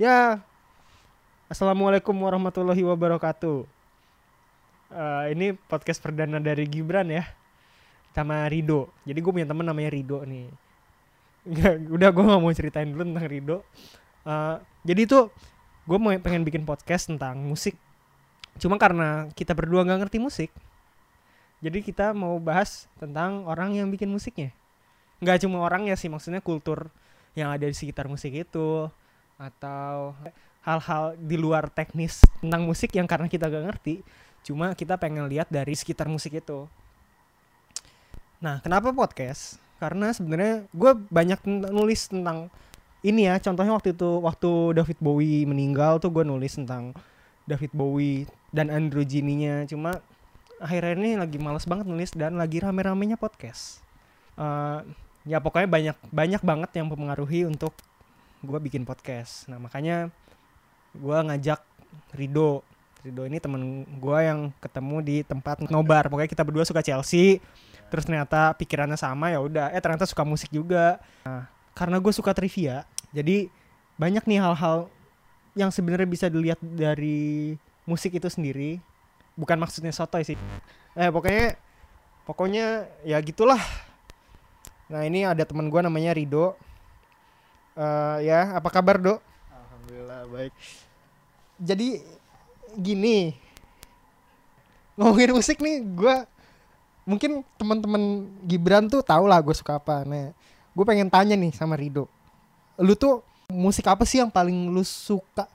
Ya, assalamualaikum warahmatullahi wabarakatuh. Eh, ini podcast perdana dari Gibran ya, sama Rido. Jadi gue punya temen namanya Rido nih. Nggak, udah gue nggak mau ceritain dulu tentang Rido. Eh, jadi itu gue mau pengen bikin podcast tentang musik. Cuma karena kita berdua nggak ngerti musik, jadi kita mau bahas tentang orang yang bikin musiknya. Nggak cuma orangnya sih, maksudnya kultur yang ada di sekitar musik itu atau hal-hal di luar teknis tentang musik yang karena kita gak ngerti cuma kita pengen lihat dari sekitar musik itu. Nah kenapa podcast? Karena sebenarnya gue banyak nulis tentang ini ya. Contohnya waktu itu waktu David Bowie meninggal tuh gue nulis tentang David Bowie dan androgininya cuma akhirnya ini lagi males banget nulis dan lagi rame-ramenya podcast. Eh, ya pokoknya banyak banyak banget yang mempengaruhi untuk gue bikin podcast. Nah makanya gue ngajak Rido. Rido ini temen gue yang ketemu di tempat nobar. Pokoknya kita berdua suka Chelsea terus ternyata pikirannya sama ya udah. Eh ternyata suka musik juga. Nah, karena gue suka trivia jadi banyak nih hal-hal yang sebenarnya bisa dilihat dari musik itu sendiri. Bukan maksudnya sotoy sih. Eh pokoknya pokoknya ya gitulah. Nah ini ada teman gue namanya Rido Eh, ya apa kabar dok? Alhamdulillah baik. jadi gini. Ngomongin musik nih gue mungkin teman-teman Gibran tuh tau lah gue suka apa. Nah gue pengen tanya nih sama Rido. Lu tuh musik apa sih yang paling lu suka?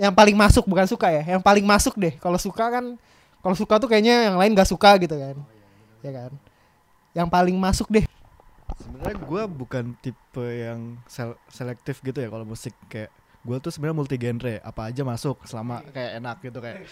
Yang paling masuk bukan suka ya yang paling masuk deh. Kalau suka kan kalau suka tuh kayaknya yang lain gak suka gitu kan. Ya kan? Yang paling masuk deh Sebenarnya gue bukan tipe yang sel- selektif gitu ya kalau musik kayak gue tuh sebenarnya multi genre apa aja masuk selama kayak enak gitu kayak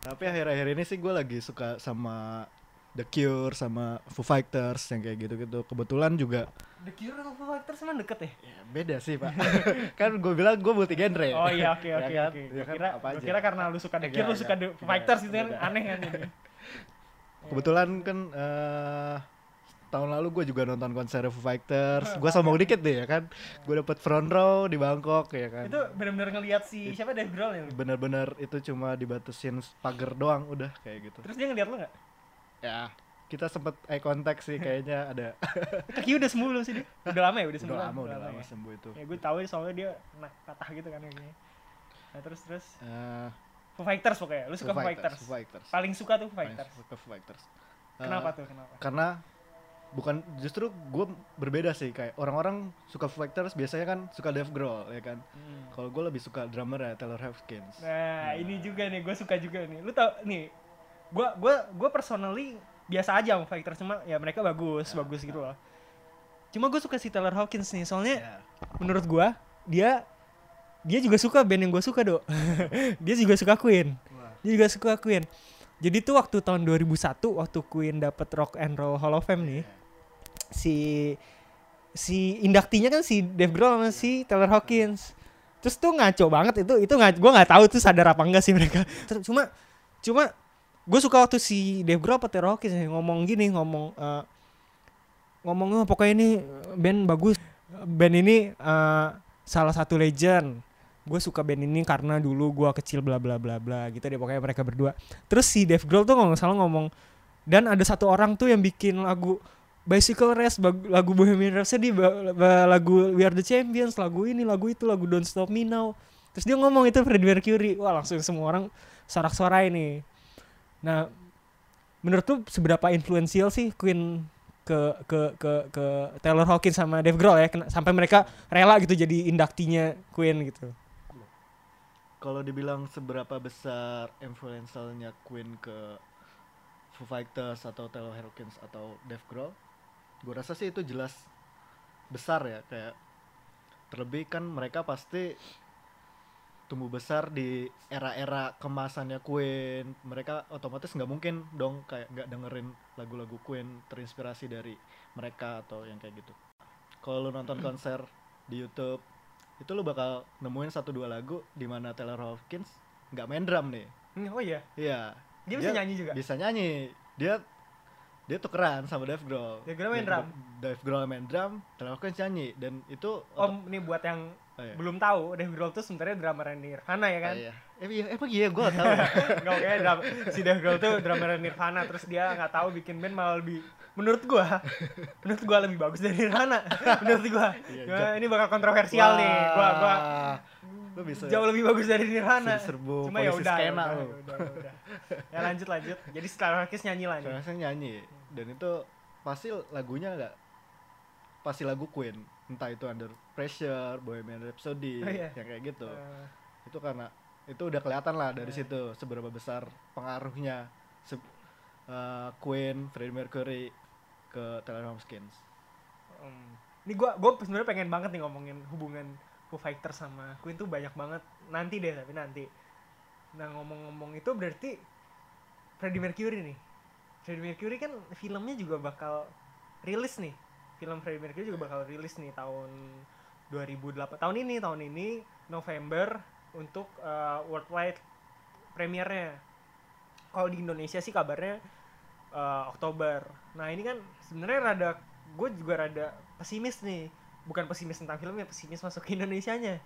tapi akhir-akhir ini sih gue lagi suka sama The Cure sama Foo Fighters yang kayak gitu-gitu kebetulan juga The Cure sama Foo Fighters emang deket ya? ya, beda sih pak kan gue bilang gue multi genre Oh iya oke Ya oke kan? oke. Ya kan, kira apa aja. kira karena lu suka The Enggak, Cure lu suka enggak. The Foo Fighters itu kan aneh kan jadi. kebetulan kan eh, tahun lalu gue juga nonton konser Foo Fighters gue sombong dikit deh ya kan gue dapet front row di Bangkok ya kan Itu benar-benar ngelihat si siapa Dave Grohl ya? bener-bener itu cuma dibatasin pagar doang udah kayak gitu Terus dia ngeliat lu enggak? ya kita sempet eye contact sih kayaknya ada Kaki udah sembuh belum sih dia? Udah lama ya udah sembuh. udah lama udah lama ya? sembuh itu Ya gue tahu soalnya dia patah gitu kan kakinya. Nah terus terus Eh, Foo Fighters pokoknya. Lu suka Foo Fighters. Foo Fighters Paling suka tuh Foo Paling Fighters. suka Foo Fighters Kenapa Eh, tuh? Kenapa? karena bukan justru gue berbeda sih kayak orang-orang suka Foo Fighters biasanya kan suka Dave Grohl ya kan Hmm. kalau gue lebih suka drummer ya Taylor Hopkins Nah, ini juga nih, gue suka juga nih. Lu tau nih, gue gua gua personally biasa aja sama Fighters cuma ya mereka bagus, bagus gitu loh. Cuma gue suka si Taylor Hawkins nih, soalnya Ya. menurut gue dia dia juga suka band yang gue suka dok. dia juga suka Queen. Wah. Dia juga suka Queen. Jadi tuh waktu tahun 2001 waktu Queen dapet Rock and Roll Hall of Fame nih, si si indaktinya kan si Dave Grohl sama si Taylor Hawkins. Terus tuh ngaco banget itu itu gue nggak tahu tuh sadar apa enggak sih mereka. Terus cuma cuma gue suka waktu si Dave Grohl apa Taylor Hawkins ngomong gini ngomong eh, ngomong "Oh, pokoknya ini band bagus band ini eh, salah satu legend gue suka band ini karena dulu gue kecil bla bla bla bla gitu deh pokoknya mereka berdua. Terus si Dave Grohl tuh nggak salah ngomong dan ada satu orang tuh yang bikin lagu Bicycle Race lagu Bohemian Rhapsody lagu We Are The Champions lagu ini lagu itu lagu Don't Stop Me Now. Terus dia ngomong itu Freddie Mercury. Wah langsung semua orang sorak-sorai nih. Nah menurut tuh seberapa influensial sih Queen ke ke ke ke Taylor Hawkins sama Dave Grohl ya? Sampai mereka rela gitu jadi indaktinya Queen gitu kalau dibilang seberapa besar influensialnya Queen ke Foo Fighters atau Taylor Hawkins atau Dave Grohl gue rasa sih itu jelas besar ya. Kayak terlebih kan mereka pasti tumbuh besar di era-era kemasannya Queen. Mereka otomatis nggak mungkin dong kayak nggak dengerin lagu-lagu Queen terinspirasi dari mereka atau yang kayak gitu. Kalau lu nonton konser di YouTube itu lu bakal nemuin satu dua lagu di mana Taylor Hawkins nggak main drum nih Hmm, oh iya iya dia bisa nyanyi juga bisa nyanyi dia dia tukeran sama Dave Grohl. Dave Grohl main drum? Dave Grohl main drum, Taylor Hawkins nyanyi dan itu Om ini buat yang Oh, iya. belum tahu Dave Grohl tuh sebenarnya drummer Nirvana ya kan? Oh, iya. Eh, iya, emang iya? Gue gak tahu. Enggak kayak drum, si Dave Grohl tuh drummer Nirvana terus dia nggak tahu bikin band malah lebih menurut gua menurut gua lebih bagus dari Nirvana menurut gua. Iya, ini bakal kontroversial nih. Gua gua Wah, lu bisa jauh lebih bagus dari Nirvana. Serbu cuma ya udah, ya skena udah, udah, ya udah. ya lanjut lanjut. Jadi setelah Marquez nyanyi lah nih. Taylor Hawkins nyanyi. Dan itu pasti lagunya nggak pasti lagu Queen. Entah itu Under Pressure, Bohemian Rhapsody, Oh, iya. yang kayak gitu. Eh, itu karena itu udah kelihatan lah dari Iya. situ seberapa besar pengaruhnya se- eh, Queen, Freddie Mercury ke Taylor Hawkins. em, ini gua gua sebenarnya pengen banget nih ngomongin hubungan Foo Fighters sama Queen tuh banyak banget. Nanti deh tapi nanti. Nah ngomong-ngomong itu berarti Freddie Mercury nih. Freddie Mercury kan filmnya juga bakal rilis nih. Film Freddie Mercury juga bakal rilis nih tahun 2008 tahun ini tahun ini November untuk eh, worldwide premiernya kalau di Indonesia sih kabarnya eh, Oktober nah ini kan sebenarnya rada gue juga rada pesimis nih bukan pesimis tentang filmnya pesimis masuk ke Indonesianya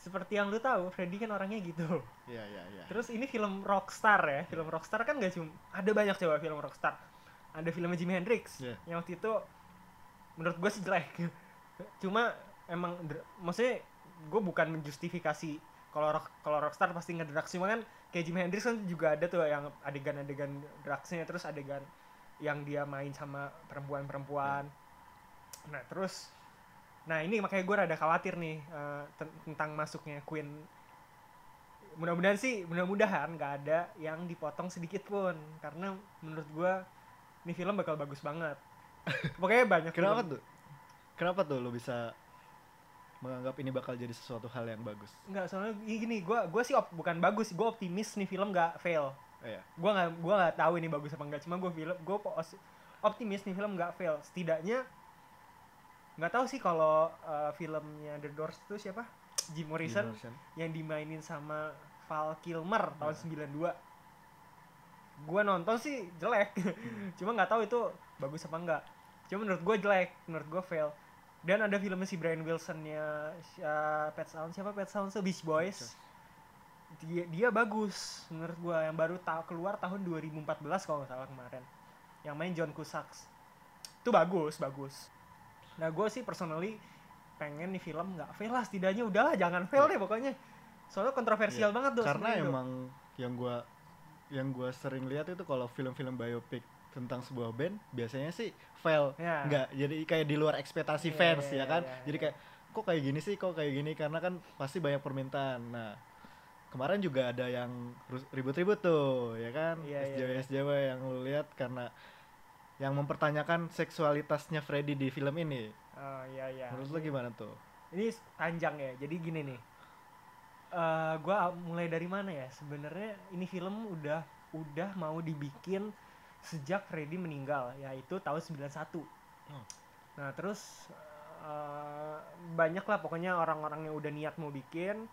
seperti yang lu tahu Freddy kan orangnya gitu Iya iya iya. Terus ini film rockstar ya, film rockstar kan gak cuma ada banyak coba film rockstar. Ada filmnya Jimi Hendrix Iya. yang waktu itu menurut gue sih jelek. Cuma emang maksudnya gue bukan menjustifikasi kalau rock kalau rockstar pasti ngedrugs cuma kan kayak Jimi Hendrix kan juga ada tuh yang adegan-adegan drugsnya terus adegan yang dia main sama perempuan-perempuan. Nah terus nah ini makanya gue rada khawatir nih ten- tentang masuknya Queen mudah-mudahan sih mudah-mudahan nggak ada yang dipotong sedikit pun karena menurut gua ini film bakal bagus banget pokoknya banyak Kenapa film- tuh? Kenapa tuh lo bisa menganggap ini bakal jadi sesuatu hal yang bagus? nggak soalnya gini gua gua sih op- bukan bagus gua optimis nih film nggak fail Iya. gua nggak gua nggak tahu ini bagus apa enggak cuma gua film gua pos- optimis nih film nggak fail setidaknya nggak tahu sih kalau uh, filmnya The Doors itu siapa Jim Morrison Jim Morrison. yang dimainin sama Val Kilmer tahun Nah. 92 gua nonton sih jelek cuma nggak tahu itu bagus apa enggak cuma menurut gua jelek menurut gua fail dan ada filmnya si Brian Wilsonnya uh, Pet Sounds. Siapa Pet Sounds? Tuh Beach Boys. Dia dia bagus menurut gua. Yang baru ta keluar tahun 2014 kalau nggak salah kemarin. Yang main John Cusack. Itu bagus bagus. Nah gue sih personally pengen nih film nggak fail lah. Setidaknya udahlah jangan fail deh pokoknya. Soalnya kontroversial Iya. banget tuh Karena emang yang gua yang gua sering lihat itu kalau film-film biopic tentang sebuah band biasanya sih fail Ya. nggak jadi kayak di luar ekspektasi Iya, fans iya, ya kan? iya, jadi iya. kayak kok kayak gini sih? Kok kayak gini? Karena kan pasti banyak permintaan. Nah kemarin juga ada yang ribut-ribut tuh ya kan? Iya, iya, SJW. SJW yang lu lihat karena yang mempertanyakan seksualitasnya Freddy di film ini. Oh, iya iya menurut lu gimana tuh? Ini panjang ya. Jadi gini nih. Eh gua mulai dari mana ya? Sebenarnya ini film udah udah mau dibikin sejak Freddy meninggal yaitu tahun 91 Oh. nah terus eh banyak lah pokoknya orang-orang yang udah niat mau bikin.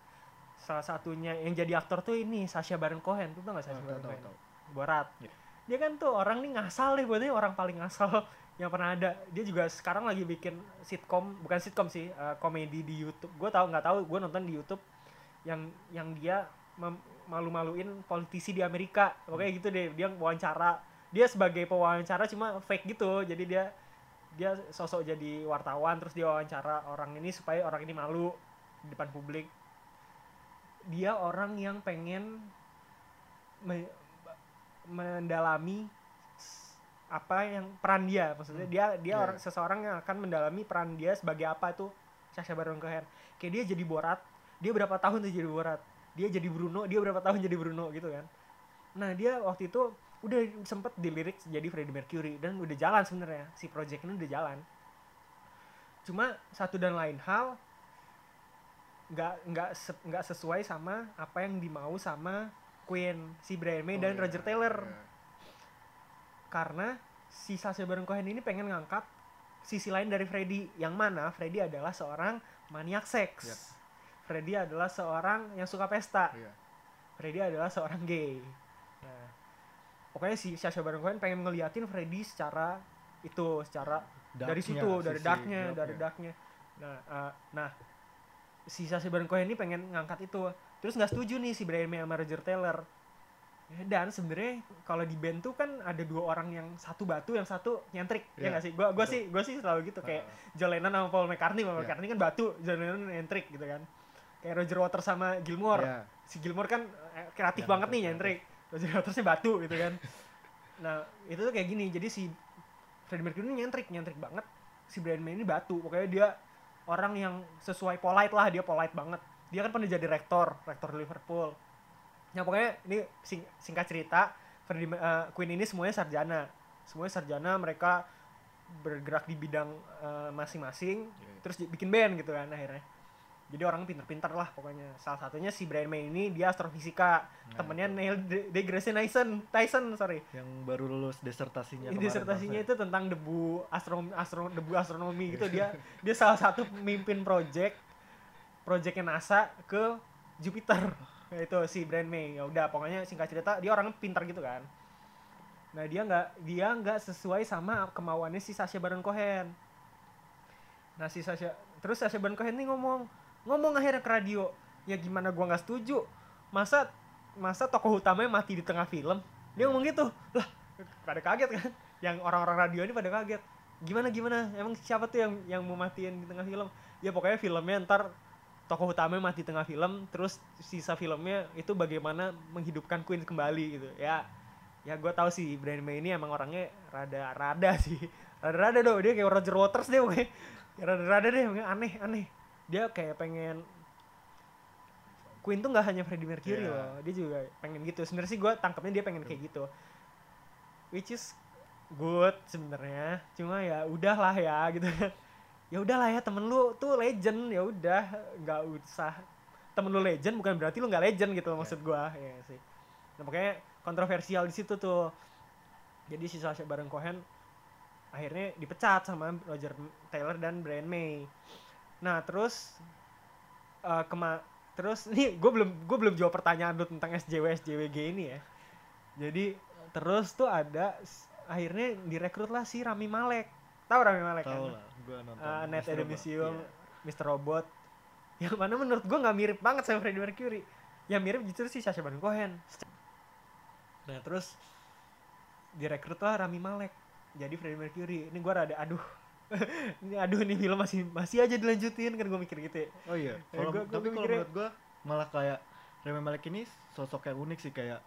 Salah satunya yang jadi aktor tuh ini Sasha Baron Cohen. Tuh tau gak Sasha Oh, Baron tahu, tahu, Cohen. Borat. Iya. dia kan tuh orang nih ngasal deh buatnya orang paling ngasal yang pernah ada. Dia juga sekarang lagi bikin sitkom bukan sitkom sih eh, komedi di YouTube. Gue tahu nggak tahu gue nonton di YouTube yang yang dia malu-maluin politisi di Amerika. Pokoknya gitu deh dia wawancara dia sebagai pewawancara cuma fake gitu. Jadi dia dia sosok jadi wartawan terus dia wawancara orang ini supaya orang ini malu di depan publik. Dia orang yang pengen me- mendalami apa yang peran dia. Maksudnya Hmm. dia dia Iya. orang seseorang yang akan mendalami peran dia sebagai apa tuh Sacha Baron Cohen. Kayak dia jadi Borat dia berapa tahun tuh jadi Borat? Dia jadi Bruno dia berapa tahun jadi Bruno gitu kan? Nah dia waktu itu udah sempet dilirik jadi Freddie Mercury dan udah jalan sebenarnya si project ini udah jalan cuma satu dan lain hal nggak nggak se- nggak sesuai sama apa yang dimau sama Queen si Brian May Oh, dan iya, Roger Taylor iya. karena si Sacha Baron Cohen ini pengen ngangkat sisi lain dari Freddy yang mana Freddy adalah seorang maniak seks Yap. Freddy adalah seorang yang suka pesta Iya. Freddy adalah seorang gay pokoknya si Sacha Baron Cohen pengen ngeliatin Freddy secara itu secara dari Darknya, situ dari darknya dari darknya. Nah eh, nah si Sacha Baron Cohen ini pengen ngangkat itu. Terus nggak setuju nih si Brian May sama Roger Taylor. Ya, dan sebenarnya kalau di band tuh kan ada dua orang yang satu batu yang satu nyentrik ya Iya, nggak sih? Gua gua betul. sih gua sih selalu gitu kayak Ah. John Lennon sama Paul McCartney. Paul Iya. McCartney kan batu John Lennon nyentrik gitu kan. Kayak Roger Waters sama Gilmore Iya. si Gilmore kan eh, kreatif Yang banget nih nyentrik. Roger Watersnya batu gitu kan. Nah itu tuh kayak gini. Jadi si Freddie Mercury ini nyentrik nyentrik banget. Si Brian May ini batu. Pokoknya dia orang yang sesuai polite lah dia polite banget. Dia kan pernah jadi rektor rektor Liverpool. Nah pokoknya ini sing- singkat cerita Freddie eh, Queen ini semuanya sarjana. Semuanya sarjana mereka bergerak di bidang eh, masing-masing Iya. terus di- bikin band gitu kan akhirnya jadi orang pinter-pinter lah pokoknya. Salah satunya si Brian May ini dia astrofisika. Nah, temennya itu. Neil de- deGrasse Tyson Tyson sorry. Yang baru lulus desertasinya ini kemarin, disertasinya Bang. itu tentang debu astronomi astro debu astronomi gitu. Dia dia salah satu pemimpin project projectnya NASA ke Jupiter. Itu si Brian May. Ya udah pokoknya singkat cerita dia orang pintar gitu kan. Nah dia nggak dia nggak sesuai sama kemauannya si Sacha Baron Cohen. Nah si Sacha terus Sacha Baron Cohen nih ngomong ngomong akhirnya ke radio ya gimana gua nggak setuju. Masa masa tokoh utamanya mati di tengah film? Dia ngomong gitu. Lah pada kaget kan? Yang orang-orang radio ini pada kaget. Gimana gimana? Emang siapa tuh yang yang mau matiin di tengah film? Ya pokoknya filmnya ntar tokoh utamanya mati di tengah film terus sisa filmnya itu bagaimana menghidupkan Queen kembali gitu. Ya ya gue tahu sih Brian May ini emang orangnya rada-rada sih. Rada-rada dong dia kayak Roger Waters deh pokoknya. Ya, rada-rada deh pokoknya aneh aneh dia kayak pengen Queen tuh nggak hanya Freddie Mercury Iya. loh dia juga pengen gitu. Sebenarnya sih gue tangkapnya dia pengen kayak gitu. Which is good sebenarnya. Cuma ya udahlah ya gitu. Kan ya udahlah ya temen lu tuh legend. Ya udah nggak usah. Temen lu legend bukan berarti lu nggak legend gitu loh maksud gua. Ya sih. Nah makanya kontroversial di situ tuh. Jadi si Sacha Baron Cohen akhirnya dipecat sama Roger Taylor dan Brian May nah terus eh, kema terus nih gue belum gue belum jawab pertanyaan lu tentang SJW SJWG ini ya jadi terus tuh ada akhirnya direkrut lah si Rami Malek tahu Rami Malek kan tahu lah gua nonton Uh, Robot. Museum, Iya. Mr. Robot yang mana menurut gue nggak mirip banget sama Freddie Mercury yang mirip justru si Sacha Baron Cohen nah terus direkrut lah Rami Malek jadi Freddie Mercury ini gue rada aduh ini aduh ini film masih masih aja dilanjutin kan gue mikir gitu ya Oh iya. Eh, Kalau gua- gua tapi kalau menurut gua malah kayak Rami Malek ini sosok yang unik sih kayak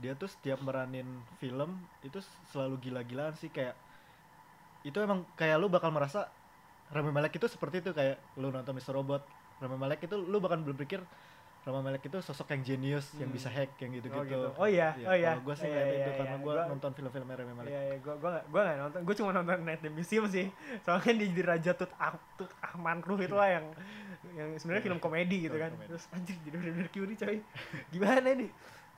dia tuh setiap meranin film itu selalu gila-gilaan sih kayak itu emang kayak lu bakal merasa Rami Malek itu seperti itu kayak lu nonton Mr. Robot Rami Malek itu lu bahkan belum Rami Malek itu sosok yang jenius yang Hmm. bisa hack yang gitu-gitu. Oh gitu. Oh iya, oh iya. Kalau gua sih Iya, ngeliat iya, itu iya, karena iya. Gua- nonton film-filmnya Rami Malek. Iya, iya, gua gua gak, gua gak nonton, gua cuma nonton Night the Museum sih. Soalnya dia jadi Raja Tut Ah Tut Ahman Ruh itu lah yang yang sebenarnya Iya, film komedi gitu kan. komedi. Terus anjir jadi Freddie Mercury coy. Gimana nih?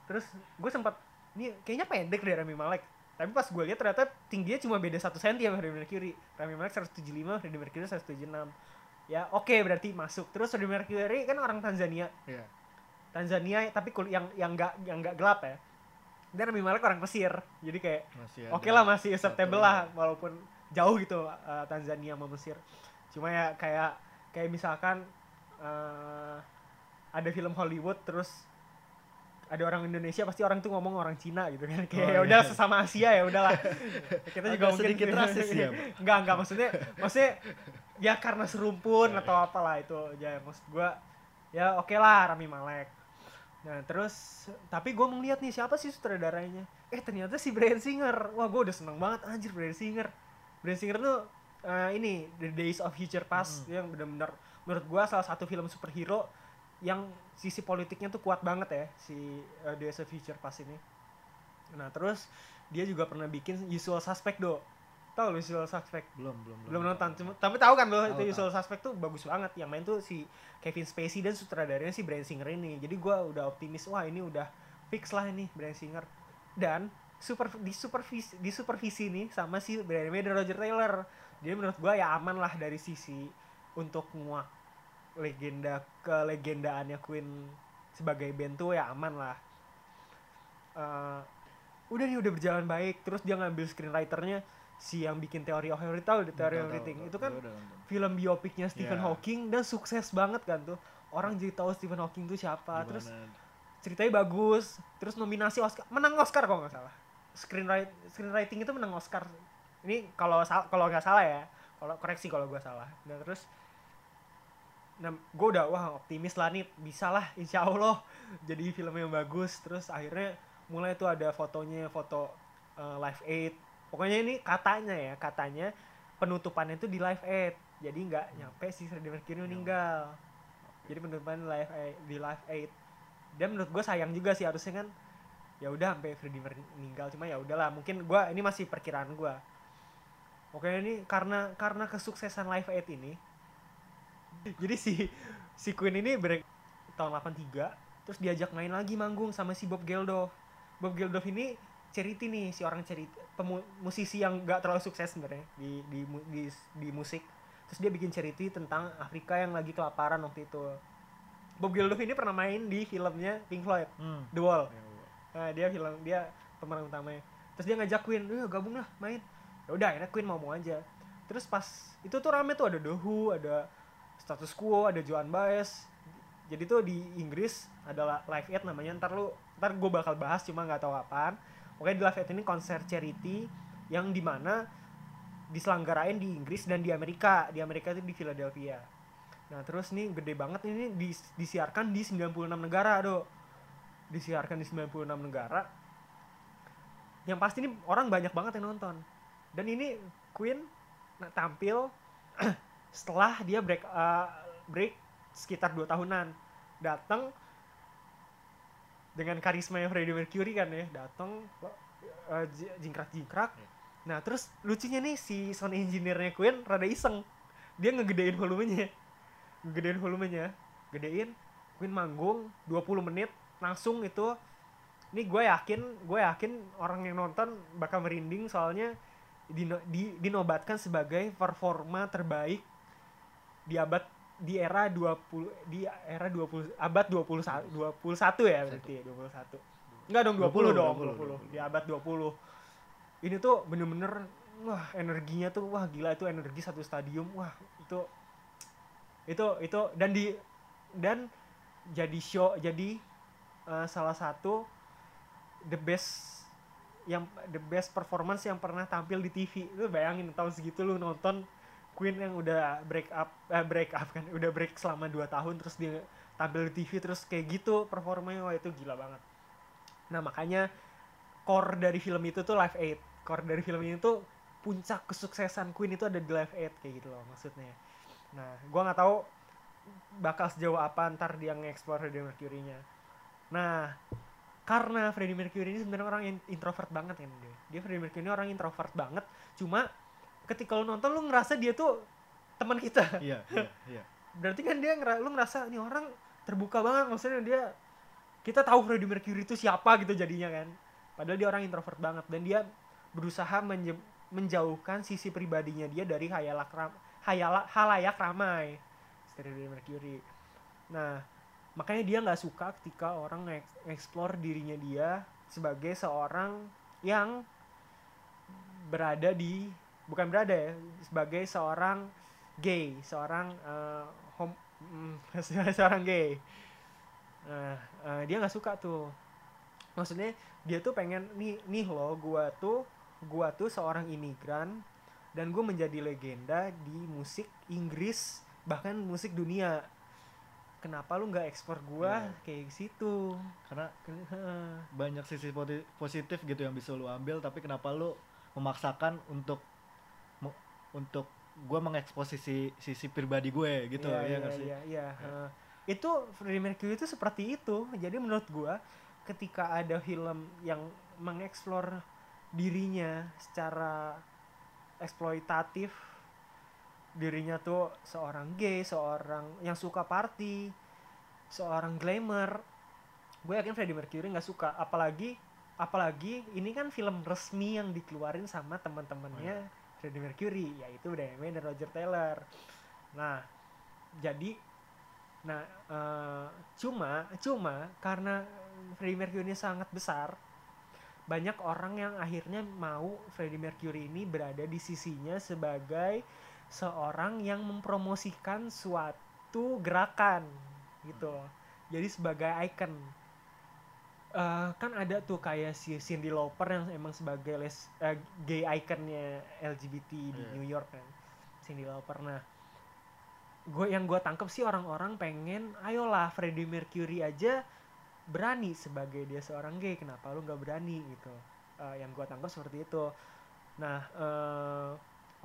Terus gue sempat ini kayaknya pendek deh Rami Malek. Tapi pas gue lihat ternyata tingginya cuma beda 1 cm sama Freddie Mercury. Rami Malek 175, Freddie Mercury 176. Ya oke berarti masuk. Terus Freddie Mercury kan orang Tanzania. Iya. Tanzania tapi kul- yang yang enggak yang enggak gelap ya. Dan Rami Malek orang Mesir. Jadi kayak oke ada lah masih acceptable lah walaupun jauh gitu uh, Tanzania sama Mesir cuma ya kayak kayak misalkan uh, ada film Hollywood terus ada orang Indonesia pasti orang tuh ngomong orang Cina gitu kan kayak Oh, ya iya. udah sesama Asia ya udahlah kita juga Agak mungkin sedikit rasis ya, enggak enggak maksudnya maksudnya ya karena serumpun Iya, atau apalah itu ya maksud gua ya oke lah Rami Malek. Nah terus tapi gue melihat nih siapa sih sutradaranya? Eh ternyata si Bryan Singer. Wah gue udah seneng banget anjir Bryan Singer. Bryan Singer tuh eh, ini The Days of Future Past yang benar-benar menurut gua salah satu film superhero yang sisi politiknya tuh kuat banget ya si eh, Days of Future Past ini. Nah terus dia juga pernah bikin Usual Suspect do tau lu Usual Suspect? Belum belum belum. Nonton cuma tapi tahu kan lo Tahu, itu tahu. Usual Suspect tuh bagus banget. Yang main tuh si Kevin Spacey dan sutradaranya si Bryan Singer ini. Jadi gua udah optimis wah ini udah fix lah ini Bryan Singer. Dan super di supervisi di supervisi nih sama si Brian May dan Roger Taylor. Jadi menurut gua ya aman lah dari sisi untuk nguak legenda ke legendaannya Queen sebagai band tuh ya aman lah. Eh, udah nih udah berjalan baik. Terus dia ngambil screenwriternya si yang bikin teori of everything tahu The teori of everything. itu kan udah film biopiknya Stephen Iya. Hawking dan sukses banget kan tuh. Orang jadi tahu Stephen Hawking tuh siapa. Gimana? terus ceritanya bagus terus nominasi Oscar menang Oscar kalau nggak salah. Screenwriting screenwriting itu menang Oscar. Ini kalau kalau nggak salah ya kalau koreksi kalau gua salah. Dan terus nah gue udah wah optimis lah nih bisa lah insya Allah jadi film yang bagus. Terus akhirnya mulai tuh ada fotonya foto eh, live aid pokoknya ini katanya ya katanya penutupannya itu di live aid. Jadi nggak nyampe si Freddie Mercury meninggal. Jadi penutupan live aid, di live aid. Dan menurut gue sayang juga sih harusnya kan ya udah sampai Freddie meninggal. Cuma ya udahlah mungkin gua ini masih perkiraan gua. Oke ini karena karena kesuksesan live aid ini jadi si si Queen ini break tahun 83 terus diajak main lagi manggung sama si Bob Geldof. Bob Geldof ini charity nih si orang charity pemu- musisi yang gak terlalu sukses sebenarnya di, di di di musik terus dia bikin charity tentang Afrika yang lagi kelaparan waktu itu Bob Geldof ini pernah main di filmnya Pink Floyd Hmm. The Wall Ya, Nah, dia film dia pemeran utamanya. Terus dia ngajak Queen, "Ayo gabung lah main." Ya udah, akhirnya Queen mau mau aja. Terus pas itu tuh rame tuh ada Who, ada Status Quo, ada Joan Baez. Jadi tuh di Inggris ada la- Live Aid namanya. Ntar lu ntar gue bakal bahas cuma nggak tahu apaan. Oke di Live ini konser charity yang di mana diselenggarain di Inggris dan di Amerika. Di Amerika itu di Philadelphia. Nah terus nih gede banget ini dis- disiarkan di 96 negara do disiarkan di 96 negara yang pasti ini orang banyak banget yang nonton dan ini Queen nah, tampil setelah dia break uh, break sekitar dua tahunan datang dengan karisma yang Freddie Mercury kan ya datang uh, jingkrak jingkrak Iya. nah terus lucunya nih si sound engineer-nya Queen rada iseng. Dia ngegedein volumenya. Ngegedein volumenya. Gedein Queen manggung 20 menit langsung itu ini gue yakin gue yakin orang yang nonton bakal merinding soalnya dino- di- dinobatkan sebagai performa terbaik di abad di era 20 di era 20 abad 21 21 ya berarti ya, 21 enggak dong 20, 20, dong 20, 20, di abad 20 ini tuh bener-bener wah energinya tuh wah gila itu energi satu stadium wah itu itu itu dan di dan jadi show jadi uh, salah satu the best yang the best performance yang pernah tampil di TV lu bayangin tahun segitu lu nonton Queen yang udah break up eh, break up kan udah break selama 2 tahun terus dia tampil di TV terus kayak gitu performanya wah itu gila banget nah makanya core dari film itu tuh Live Aid core dari film ini tuh puncak kesuksesan Queen itu ada di Live Aid kayak gitu loh maksudnya nah gua nggak tahu bakal sejauh apa ntar dia nge-explore Freddie Mercury-nya nah karena Freddie Mercury ini sebenarnya orang introvert banget kan dia. Dia Freddie Mercury ini orang introvert banget. Cuma ketika lu nonton lu ngerasa dia tuh teman kita. Iya, iya, iya. Berarti kan dia ngera lu ngerasa nih orang terbuka banget maksudnya dia kita tahu Freddie Mercury itu siapa gitu jadinya kan. Padahal dia orang introvert banget dan dia berusaha menje- menjauhkan sisi pribadinya dia dari hayalak ram, hayala, halayak ramai. Freddie Mercury. Nah, makanya dia nggak suka ketika orang nge-explore dirinya dia sebagai seorang yang berada di bukan berada ya sebagai seorang gay seorang eh, hom mm, seorang gay. Nah eh, dia nggak suka tuh. Maksudnya dia tuh pengen nih nih loh gua tuh gua tuh seorang imigran dan gue menjadi legenda di musik Inggris bahkan musik dunia. Kenapa lu nggak ekspor gua Iya. kayak situ? Karena banyak sisi positif gitu yang bisa lu ambil tapi kenapa lu memaksakan untuk untuk gue mengekspos sisi sisi pribadi gue gitu Iya, ya iya, nggak sih iya, iya. heeh. itu Freddie Mercury itu seperti itu jadi menurut gua ketika ada film yang mengeksplor dirinya secara eksploitatif dirinya tuh seorang gay seorang yang suka party seorang glamour gue yakin Freddie Mercury nggak suka apalagi apalagi ini kan film resmi yang dikeluarin sama teman-temannya Freddie Mercury yaitu Demi dan Roger Taylor nah jadi nah eh, cuma cuma karena Freddie Mercury ini sangat besar banyak orang yang akhirnya mau Freddie Mercury ini berada di sisinya sebagai seorang yang mempromosikan suatu gerakan gitu. Jadi sebagai icon. Eh, kan ada tuh kayak si Cindy Lauper yang emang sebagai les, eh, gay iconnya LGBT di Iya. New York kan. Cindy Lauper. Nah, gue yang gue tangkep sih orang-orang pengen, ayolah Freddie Mercury aja berani sebagai dia seorang gay, kenapa lu nggak berani gitu? Eh, yang gue tangkap seperti itu. Nah, eh,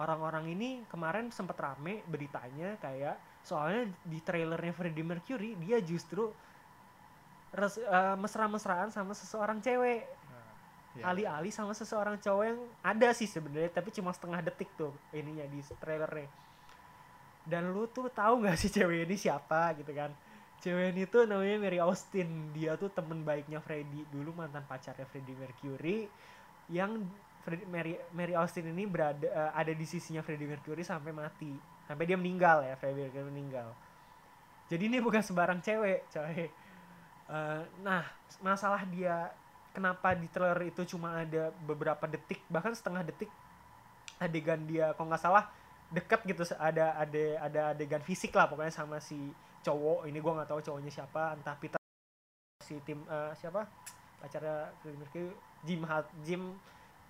orang-orang ini kemarin sempet rame beritanya kayak soalnya di trailernya Freddie Mercury dia justru res- eh, mesra-mesraan sama seseorang cewek. Ya. alih-alih sama seseorang cowok yang ada sih sebenarnya tapi cuma setengah detik tuh ininya di trailernya. Dan lu tuh tahu nggak sih cewek ini siapa gitu kan? Cewek ini tuh namanya Mary Austin. Dia tuh temen baiknya Freddie dulu mantan pacarnya Freddie Mercury. Yang Freddie, Mary, Mary Austin ini berada eh, ada di sisinya Freddie Mercury sampai mati. Sampai dia meninggal ya Freddie Mercury meninggal. Jadi ini bukan sembarang cewek coy Eh, nah masalah dia kenapa di trailer itu cuma ada beberapa detik bahkan setengah detik adegan dia kalau nggak salah deket gitu ada ada ada adegan fisik lah pokoknya sama si cowok ini gua nggak tahu cowoknya siapa entah Peter si tim eh, siapa? Pacarnya Jim Jim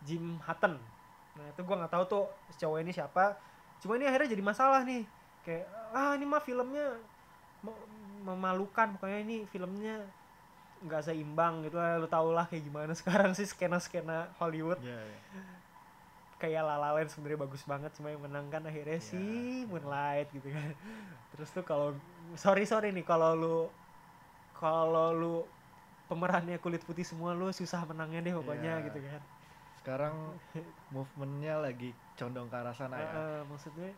Jim Hutton. Nah itu gua nggak tahu tuh cowok ini siapa cuma ini akhirnya jadi masalah nih kayak ah ini mah filmnya memalukan pokoknya ini filmnya nggak seimbang gitu lah lu tau lah kayak gimana sekarang sih skena skena Hollywood Ya, ya. kayak La La Land sebenarnya bagus banget cuma yang menang kan akhirnya Ya, si. Moonlight gitu kan terus tuh kalau sorry sorry nih kalau lu kalau lu pemerannya kulit putih semua lu susah menangnya deh pokoknya Ya. gitu kan Sekarang movementnya lagi condong ke arah sana ya. Eh, maksudnya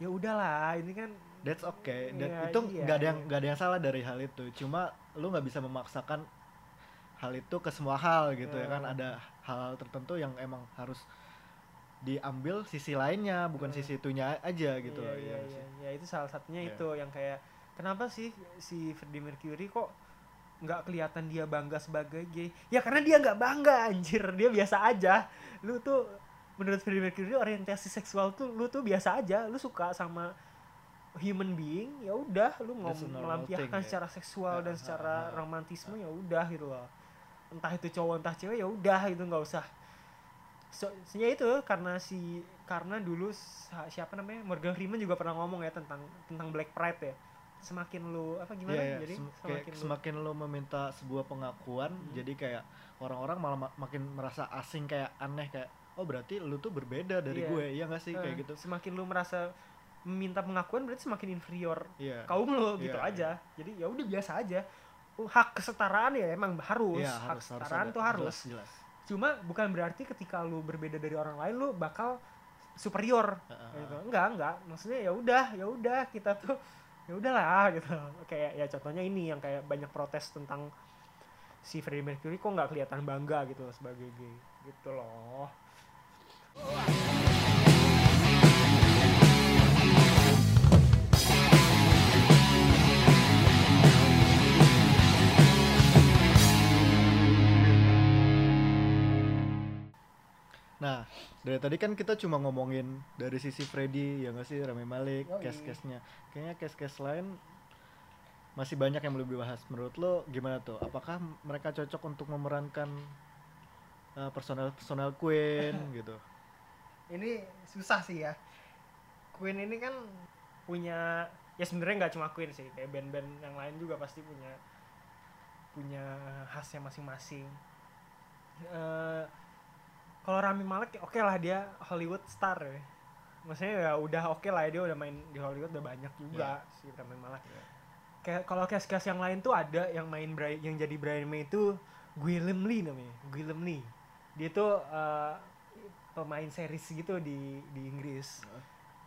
ya udahlah ini kan That's okay. Dan Iya, itu iya, nggak ada yang iya. nggak ada yang salah dari hal itu. Cuma lu nggak bisa memaksakan hal itu ke semua hal gitu ya kan. Ada hal tertentu yang emang harus diambil sisi lainnya, bukan Hmm. sisi itunya aja gitu iya, loh. iya, Iya iya. Ya, itu salah satunya Iya. itu yang kayak kenapa sih si Freddie Mercury kok nggak kelihatan dia bangga sebagai gay ya karena dia nggak bangga anjir dia biasa aja lu tuh menurut Freddie Mercury orientasi seksual tuh lu tuh biasa aja. Lu suka sama human being ya udah. Lu mau melampiaskan thing, ya. secara seksual dan secara romantisme ya udah gitu loh. Entah itu cowok entah cewek ya udah itu nggak usah. So, ya itu karena si karena dulu siapa namanya? Morgan Freeman juga pernah ngomong ya tentang tentang Black Pride ya. Semakin lu apa gimana Iya, iya. jadi? Sem- kayak semakin lu semakin lu meminta sebuah pengakuan, Hmm. jadi kayak orang-orang malah ma- makin merasa asing kayak aneh kayak oh berarti lu tuh berbeda dari Iya. gue, iya gak sih eh, kayak gitu. semakin lu merasa meminta pengakuan berarti semakin inferior Iya. kaum lu gitu Iya, aja jadi ya udah biasa aja Uh, hak kesetaraan ya emang harus Iya, hak harus, harus kesetaraan ada. tuh harus Jelas, jelas. cuma bukan berarti ketika lu berbeda dari orang lain lu bakal superior Heeh. gitu. enggak enggak maksudnya ya udah ya udah kita tuh ya udahlah gitu kayak ya contohnya ini yang kayak banyak protes tentang si Freddie Mercury kok nggak kelihatan bangga gitu loh sebagai gay gitu loh Nah, dari tadi kan kita cuma ngomongin dari sisi Freddy, ya nggak sih, Rami Malik, case-case-nya. Kayaknya case-case lain masih banyak yang belum dibahas. Menurut lo gimana tuh? Apakah mereka cocok untuk memerankan uh, personal-personal Queen gitu? Ini susah sih ya. Queen ini kan punya ya sebenarnya nggak cuma Queen sih kayak band-band yang lain juga pasti punya punya khasnya masing-masing. Eh, kalau Rami Malek ya oke lah dia Hollywood star ya. Maksudnya ya udah oke lah ya, dia udah main di Hollywood udah banyak juga si Rami Malek. Iya. kayak kalau cast-cast yang lain tuh ada yang main Bri- yang jadi Brian May itu Gwilym Lee namanya Gwilym Lee. Dia tuh eh, pemain series gitu di di Inggris.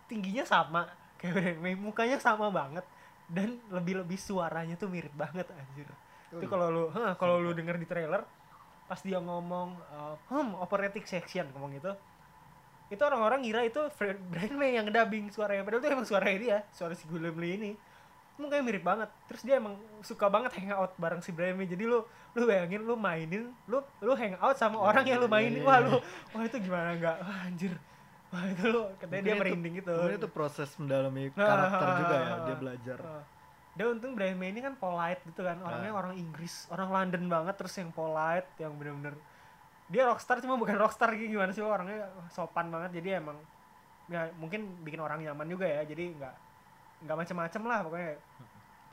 Tingginya sama kayak Brian May mukanya sama banget. Dan lebih-lebih suaranya tuh mirip banget anjir. Oh itu iya. kalau lu hah, kalau lu denger di trailer pas dia ngomong eh, hmm operatic section ngomong gitu itu orang-orang ngira itu Brian May yang dubbing suaranya. Padahal itu emang suaranya dia suara si Lee ini mukanya mirip banget. Terus dia emang suka banget hangout bareng si May jadi lu lu bayangin lu mainin lu lu hangout sama Iya, orang yang lu iya, mainin. iya, wah iya. lu wah itu gimana? Enggak wah anjir. Wah itu lu katanya dia Mungkin merinding gitu. Mungkin itu proses mendalami Nah, karakter juga ya dia belajar. Uh, dia untung May ini kan polite gitu kan. Orangnya Nah. orang Inggris orang London banget terus yang polite yang bener-bener dia rockstar cuma bukan rockstar gitu gimana sih orangnya sopan banget. Jadi emang ya mungkin bikin orang nyaman juga ya. Jadi nggak nggak macem-macem lah pokoknya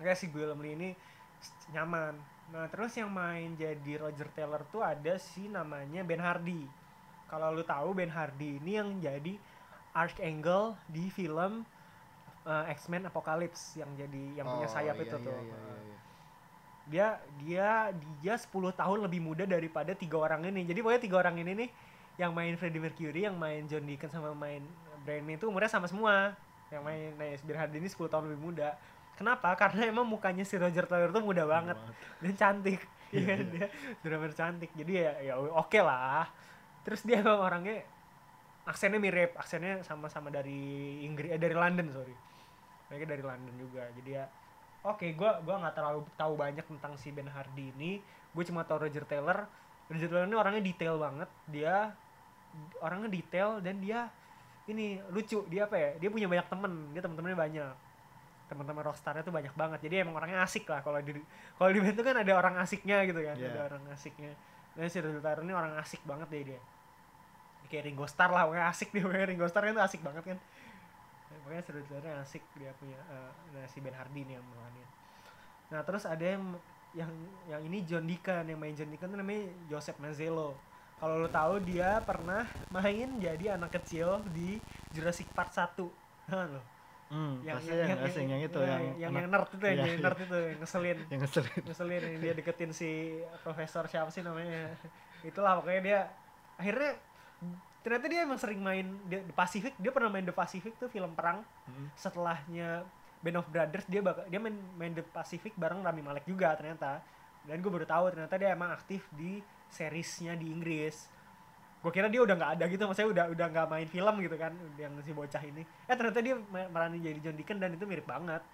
kayak si Lee ini nyaman nah terus yang main jadi Roger Taylor tuh ada si namanya Ben Hardy kalau lu tahu Ben Hardy ini yang jadi Archangel di film uh, X-Men Apocalypse yang jadi yang punya Oh, sayap iya, itu iya, tuh. iya, iya, iya. Dia dia dia 10 tahun lebih muda daripada tiga orang ini. Jadi pokoknya tiga orang ini nih yang main Freddie Mercury, yang main John Deacon sama main Brian May itu umurnya sama semua. Yang main Ben Hardy ini 10 tahun lebih muda. Kenapa? Karena emang mukanya si Roger Taylor tuh muda banget dan cantik. Iya kan dia benar cantik. Jadi ya ya oke lah. Terus dia emang orangnya aksennya mirip, aksennya sama-sama dari Inggris eh, dari London, sorry. Mereka dari London juga. Jadi ya oke, gua gua nggak terlalu tahu banyak tentang si Ben Hardy ini. Gue cuma tahu Roger Taylor. Roger Taylor ini orangnya detail banget. Dia orangnya detail dan dia ini lucu. Dia apa ya? Dia punya banyak temen. Dia teman-temannya banyak teman-teman rockstarnya tuh banyak banget jadi emang orangnya asik lah kalau di kalau di band tuh kan ada orang asiknya gitu kan Iya. ada orang asiknya dan si Roger Taylor ini orang asik banget deh dia kayak Ringo Starr lah pokoknya asik dia pokoknya Ringo Starr kan tuh asik banget kan pokoknya si Taylor asik dia punya eh, nah, si Ben Hardy nih yang melawannya nah terus ada yang yang yang ini John Deacon yang main John Deacon tuh namanya Joseph Mazzello kalau lo tahu dia pernah main jadi anak kecil di Jurassic Park 1 Nah, lo Hmm, yang pasti yang, asing yang itu ya, yang yang, yang nerd itu yang iya. nerd itu yang ngeselin. Yang ngeselin. ngeselin yang dia deketin si profesor siapa sih namanya. Itulah pokoknya dia akhirnya ternyata dia emang sering main The Pacific. Dia pernah main The Pacific tuh film perang. Hmm. setelahnya Band of Brothers dia bakal dia main main The Pacific bareng Rami Malek juga ternyata. Dan gue baru tahu ternyata dia emang aktif di seriesnya di Inggris. Gue kira dia udah nggak ada gitu maksudnya udah udah nggak main film gitu kan yang si bocah ini. Eh ternyata dia meranin jadi John Deacon dan itu mirip banget.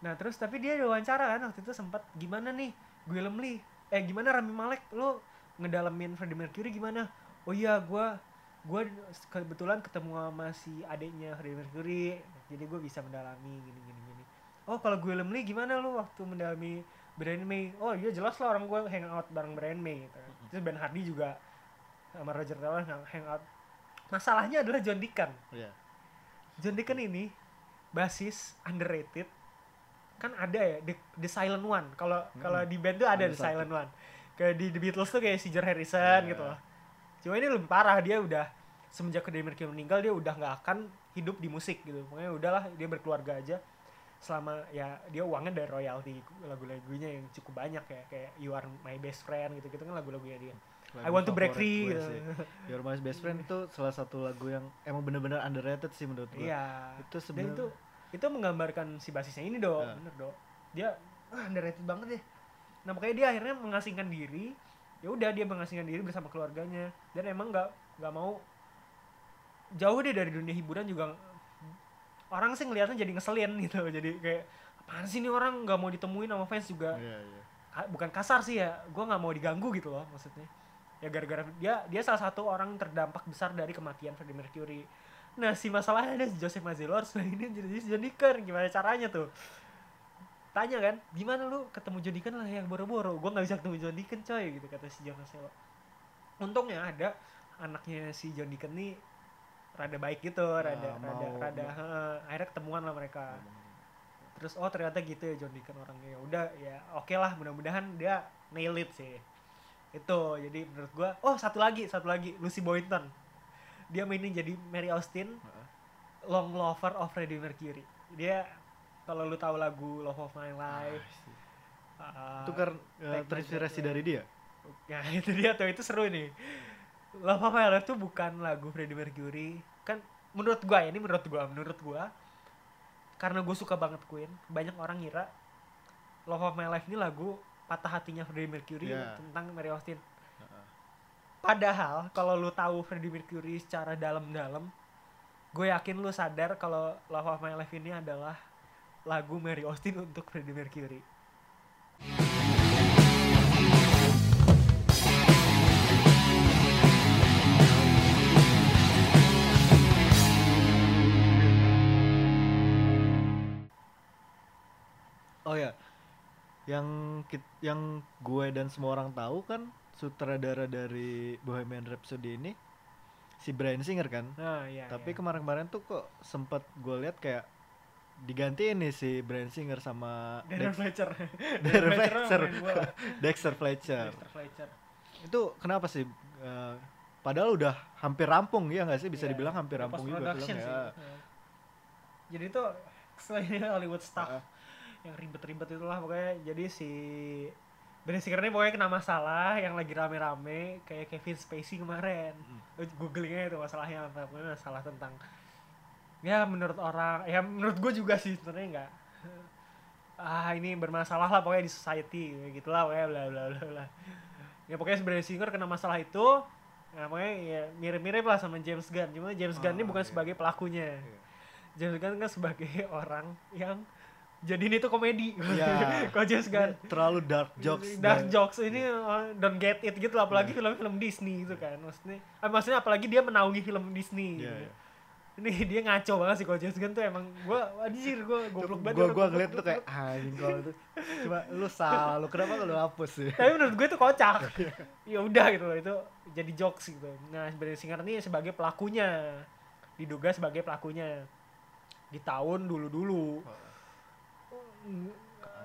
Nah terus tapi dia wawancara kan waktu itu sempat gimana nih Willem Lee? Eh gimana Rami Malek? Lo ngedalamin Freddie Mercury gimana? Oh iya gue gue kebetulan ketemu sama si adiknya Freddie Mercury jadi gue bisa mendalami gini gini gini. Oh kalau Willem Lee gimana lo waktu mendalami Brian May. Oh iya jelas lah orang gue hangout bareng Brian May gitu kan. terus Ben Hardy juga sama Roger Taylor hang- hangout. Masalahnya adalah John Deacon. Iya. John Deacon ini basis underrated. Kan ada ya the, the silent one. Kalau kalau di band tuh ada Ada the satu. silent one. Kayak di The Beatles tuh kayak si George Harrison Iya. gitu loh. Cuma ini lebih parah dia udah semenjak Freddie Mercury meninggal dia udah nggak akan hidup di musik gitu. Pokoknya udahlah dia berkeluarga aja selama ya dia uangnya dari royalti lagu-lagunya yang cukup banyak ya kayak You Are My Best Friend gitu gitu kan lagu-lagunya dia I Lagu Want to Break Free gitu. sih. Your My Best Friend itu salah satu lagu yang emang bener-bener underrated sih menurut gue. Iya. Itu sebenarnya itu itu menggambarkan si basisnya ini dong, Ya. bener dong. Dia ah, underrated banget deh. Nah makanya dia akhirnya mengasingkan diri. Ya udah dia mengasingkan diri bersama keluarganya dan emang nggak nggak mau jauh deh dari dunia hiburan juga orang sih ngeliatnya jadi ngeselin gitu. Jadi kayak apaan sih nih orang? Nggak mau ditemuin sama fans juga. Iya. Ka- bukan kasar sih ya gue nggak mau diganggu gitu loh maksudnya. Ya gara-gara dia dia salah satu orang terdampak besar dari kematian Freddie Mercury. Nah si masalahnya ada si Joseph Mazzello harus ini jadi si John Deacon gimana caranya tuh? Tanya kan gimana lu ketemu John Deacon lah yang boro-boro? Gue nggak bisa ketemu John Deacon coy gitu kata si John Mazzello untungnya ada anaknya si John Deacon nih rada baik gitu rada Ah, mau- rada rada akhirnya ketemuan lah mereka. Terus oh ternyata gitu ya John Deacon orangnya. Ya udah ya oke lah mudah-mudahan dia nail it sih. Itu jadi menurut gua oh satu lagi satu lagi Lucy Boynton. Dia mainin jadi Mary Austin Heeh. long lover of Freddie Mercury. Dia kalau lu tahu lagu Love of My Life uh, Itu kan eh, Take My terinspirasi dari dia. ya itu dia tuh itu seru nih Love of My Life tuh bukan lagu Freddie Mercury kan menurut gua ya, ini menurut gua menurut gua karena gue suka banget Queen banyak orang ngira Love of My Life ini lagu patah hatinya Freddie Mercury Iya. tentang Mary Austin padahal kalau lu tahu Freddie Mercury secara dalam-dalam gue yakin lu sadar kalau Love of My Life ini adalah lagu Mary Austin untuk Freddie Mercury. Oh ya, yang yang gue dan semua orang tahu kan sutradara dari Bohemian Rhapsody ini si Bryan Singer kan. Nah, iya. Tapi iya. kemarin-kemarin tuh kok sempet gue lihat kayak digantiin nih si Bryan Singer sama Darren Dex- Fletcher. Darren. Dexter Fletcher. Dexter Fletcher. Itu kenapa sih? Eh, padahal udah hampir rampung ya nggak sih? Bisa Iya, dibilang hampir rampung juga film ya. Iya. Jadi itu selain Hollywood stuff Ah. Yang ribet-ribet itulah pokoknya jadi si Bryan Singer ini pokoknya kena masalah yang lagi rame-rame kayak Kevin Spacey kemarin. Mm. Lu Googling aja itu masalahnya apa pokoknya masalah tentang ya menurut orang ya menurut gue juga sih sebenarnya enggak ah ini bermasalah lah pokoknya di society kayak gitulah pokoknya bla bla bla bla ya pokoknya Bryan Singer kena masalah itu ya pokoknya ya mirip-mirip lah sama James Gunn cuma James Gunn ini Oh, bukan iya. sebagai pelakunya Iya. James Gunn kan sebagai orang yang jadi ini tuh komedi Iya. kalau James Gunn Terlalu dark jokes. dark dan- jokes ini uh, don't get it gitu lah apalagi film-film Disney gitu kan maksudnya eh, maksudnya apalagi dia menaungi film Disney Iya, gitu. iya. ini dia ngaco banget sih kalau James Gunn tuh emang gua anjir gua goblok banget gua goblok, ngeliat tuh kayak anjing kalau itu. Cuma lu salah, lu kenapa lu hapus sih? tapi menurut gue itu kocak Iya. ya udah gitu loh itu jadi jokes gitu nah Bryan Singer ini sebagai pelakunya diduga sebagai pelakunya di tahun dulu-dulu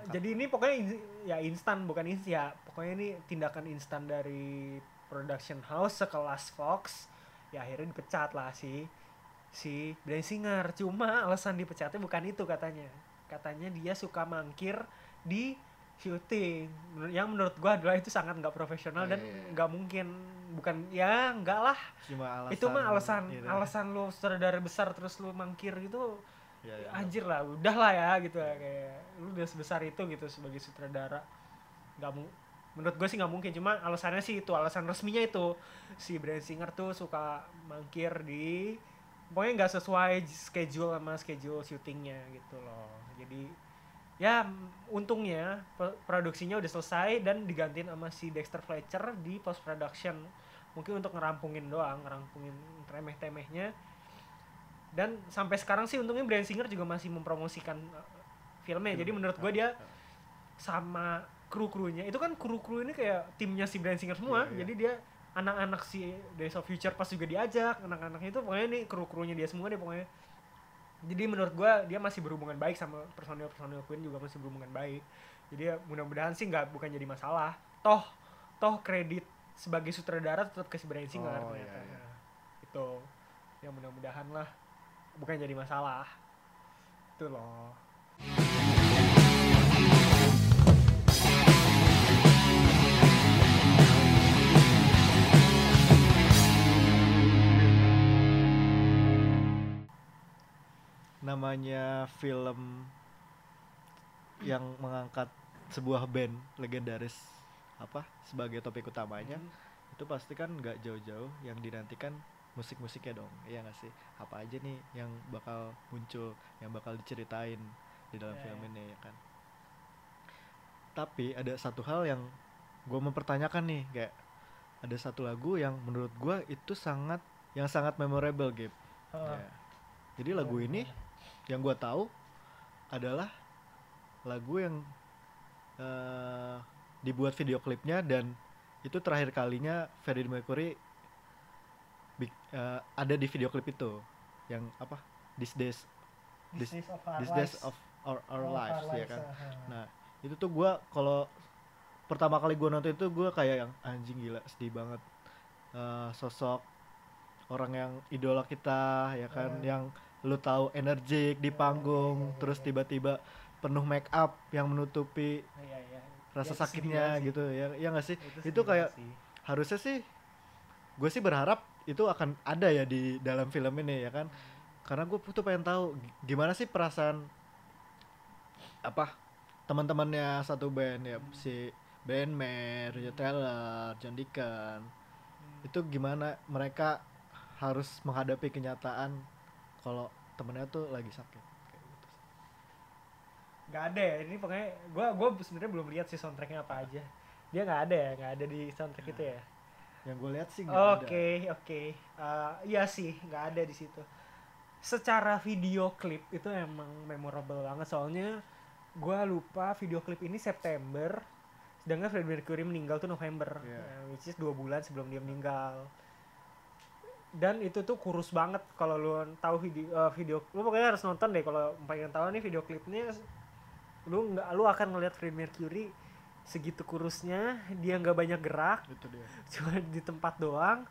jadi ini pokoknya in- ya instan bukan instan ya pokoknya ini tindakan instan dari production house sekelas Fox ya akhirnya dipecat lah si si Bryan Singer cuma alasan dipecatnya bukan itu katanya katanya dia suka mangkir di syuting yang menurut gua adalah itu sangat nggak profesional dan Iya, iya. nggak mungkin bukan ya nggak lah Cuma alasan. itu mah alasan gitu. alasan lu sutradara besar terus lu mangkir gitu Iya, iya. anjir lah udah lah ya gitu ya kayak lu udah sebesar itu gitu sebagai sutradara. Nggak mu menurut gue sih nggak mungkin cuma alasannya sih itu alasan resminya itu. Si Bryan Singer tuh suka mangkir di pokoknya nggak sesuai schedule sama schedule syutingnya gitu loh. Jadi ya untungnya produksinya udah selesai dan digantiin sama si Dexter Fletcher di post production mungkin untuk ngerampungin doang ngerampungin remeh-temehnya dan sampai sekarang sih untungnya Bryan Singer juga masih mempromosikan uh, filmnya. Jadi menurut gue dia sama kru-krunya. Itu kan kru-kru ini kayak timnya si Bryan Singer semua. Iya, iya. jadi dia anak-anak si Days of Future pas juga diajak. Anak-anaknya itu pokoknya nih kru-krunya dia semua deh pokoknya. Jadi menurut gua dia masih berhubungan baik sama personil-personil Queen juga masih berhubungan baik. Jadi ya mudah-mudahan sih nggak bukan jadi masalah. Toh toh kredit sebagai sutradara tetap ke si Bryan Singer Oh, ternyata. iya, iya. Itu yang mudah-mudahan lah bukan jadi masalah. Itu loh. Namanya film yang mengangkat sebuah band legendaris apa sebagai topik utamanya itu pasti kan nggak jauh-jauh yang dinantikan musik-musiknya dong iya nggak sih apa aja nih yang bakal muncul yang bakal diceritain di dalam Ya, film ya. ini ya kan tapi ada satu hal yang gue mempertanyakan nih kayak ada satu lagu yang menurut gue itu sangat yang sangat memorable Gap Ah. Ya. jadi lagu ini yang gue tahu adalah lagu yang eh, dibuat video klipnya dan itu terakhir kalinya Freddie Mercury eh, ada di video klip itu yang apa These Days This- Days of Our Days Lives. of Our, Lives Our ya kan ah. nah itu tuh gue kalau pertama kali gue nonton itu gue kayak yang anjing gila sedih banget Eh, sosok orang yang idola kita ya kan Hmm. yang lu tahu energik di Ya, panggung ya, terus tiba-tiba penuh make up yang menutupi Iya, iya. rasa Ya, sakitnya gitu ya ya nggak sih Itu, itu kayak sih. harusnya sih gue sih berharap itu akan ada ya di dalam film ini ya kan? Karena gue tuh pengen tahu gi- gimana sih perasaan apa teman-temannya satu band ya si Ben Mayer, Roger Taylor, John Deacon. Itu gimana mereka harus menghadapi kenyataan kalau temennya tuh lagi sakit? Nggak ada ya ini pokoknya gue gue sebenarnya belum lihat sih soundtracknya apa aja. Dia nggak ada ya nggak ada di soundtrack itu ya Yang gue lihat sih nggak ada. Oke oke Eh, iya sih nggak ada di situ. Secara video klip itu emang memorable banget soalnya gua lupa video klip ini September sedangkan Freddie Mercury meninggal tuh November Iya. eh, which is dua bulan sebelum dia meninggal dan itu tuh kurus banget kalau lu tahu video eh, video lu pokoknya harus nonton deh kalau pengen tahu nih video klipnya lu nggak lu akan ngeliat Freddie Mercury segitu kurusnya dia nggak banyak gerak. Itu dia. cuma di tempat doang.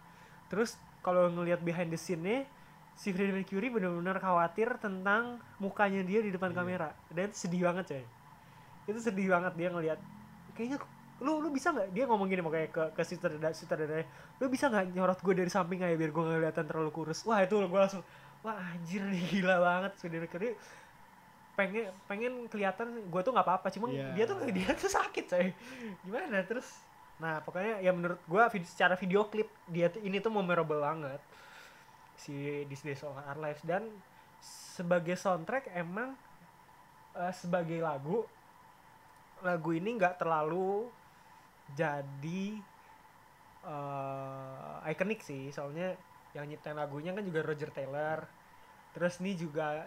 Terus kalau ngelihat behind the scene-nya si Freddie Mercury benar-benar khawatir tentang mukanya dia di depan Iya. kamera. Dan sedih banget coy. Itu sedih banget dia ngelihat. Kayaknya lu lu bisa nggak? Dia ngomong gini makanya ke ke sutradara sutradara lu bisa nggak nyorot gue dari samping aja biar gue nggak kelihatan terlalu kurus? Wah itu gue langsung wah anjir nih gila banget. Freddie Mercury pengen pengen kelihatan gue tuh nggak apa-apa cuma Iya. dia tuh dia tuh sakit coy. Gimana? Terus nah pokoknya ya menurut gue vid- secara video klip dia tuh ini tuh memorable banget si This Days of Our Lives. Dan sebagai soundtrack emang eh, sebagai lagu lagu ini nggak terlalu jadi eh ikonik sih. Soalnya yang nyiptain lagunya kan juga Roger Taylor. Terus ini juga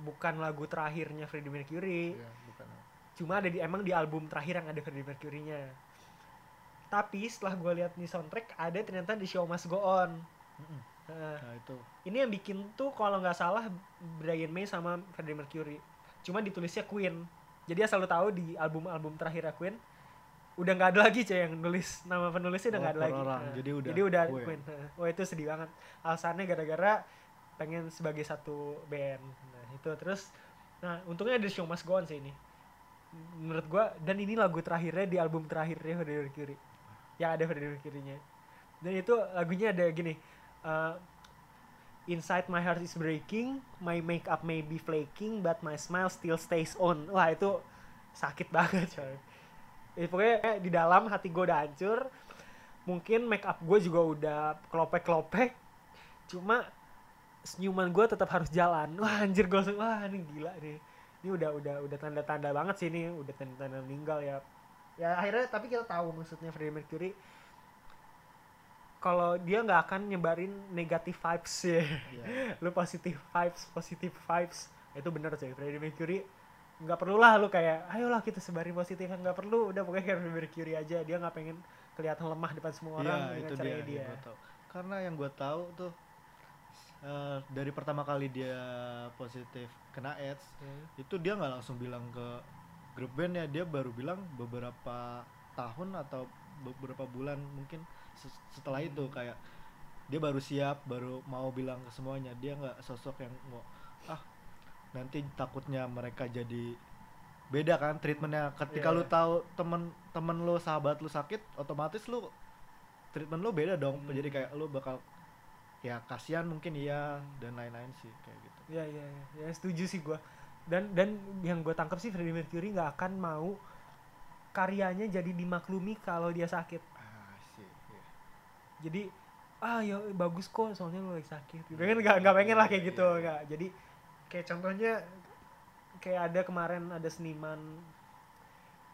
bukan lagu terakhirnya Freddie Mercury Iya, bukan. cuma ada di emang di album terakhir yang ada Freddie Mercury-nya tapi setelah gue lihat nih soundtrack ada ternyata di Show Must Go On Mm-mm. Nah, Nah itu. ini yang bikin tuh kalau nggak salah Brian May sama Freddie Mercury cuma ditulisnya Queen jadi asal lu tahu di album-album terakhir Queen udah nggak ada lagi cuy yang nulis nama penulisnya udah Oh, nggak ada per lagi orang. Nah, Jadi udah jadi udah Queen. Queen, wah itu sedih banget alasannya gara-gara pengen sebagai satu band nah itu terus nah untungnya ada Show Must Go On sih ini menurut gua dan ini lagu terakhirnya di album terakhirnya Freddie Mercury yang ada Freddie Mercury-nya dan itu lagunya ada gini uh, Inside my heart is breaking, my makeup may be flaking, but my smile still stays on. Wah itu sakit banget coy. Ya, pokoknya di dalam hati gue udah hancur. Mungkin make up gue juga udah kelopek-kelopek. Cuma senyuman gue tetap harus jalan. Wah anjir gue langsung, wah ini gila nih. Ini udah udah udah tanda-tanda banget sih ini, udah tanda-tanda meninggal ya. Ya akhirnya tapi kita tahu maksudnya Freddie Mercury kalau dia nggak akan nyebarin negatif vibes ya Iya. lu positif vibes positif vibes itu bener coy Freddie Mercury nggak perlu lah lu kayak ayolah kita sebarin positif nggak perlu udah pokoknya kayak Freddie Mercury aja dia nggak pengen kelihatan lemah depan semua orang Iya, dengan itu dia, yang dia, gua tahu. Karena yang gue tahu tuh eh, dari pertama kali dia positif kena AIDS, Hmm. itu dia nggak langsung bilang ke grup band ya, dia baru bilang beberapa tahun atau beberapa bulan mungkin se- setelah itu Hmm. kayak dia baru siap, baru mau bilang ke semuanya. Dia nggak sosok yang mau ah nanti takutnya mereka jadi beda kan treatmentnya ketika Iya. lu tahu temen temen lu sahabat lu sakit otomatis lu treatment lu beda dong Hmm. jadi kayak lu bakal ya kasihan mungkin iya dan lain-lain sih kayak gitu. Iya iya iya. Ya, setuju sih gua. Dan dan yang gue tangkap sih Freddie Mercury nggak akan mau karyanya jadi dimaklumi kalau dia sakit. Ah sih iya. jadi ah ya bagus kok soalnya lo lagi sakit. Gitu. Kan nggak nggak pengen lah kayak gitu Iya, iya. nggak. Jadi kayak contohnya kayak ada kemarin ada seniman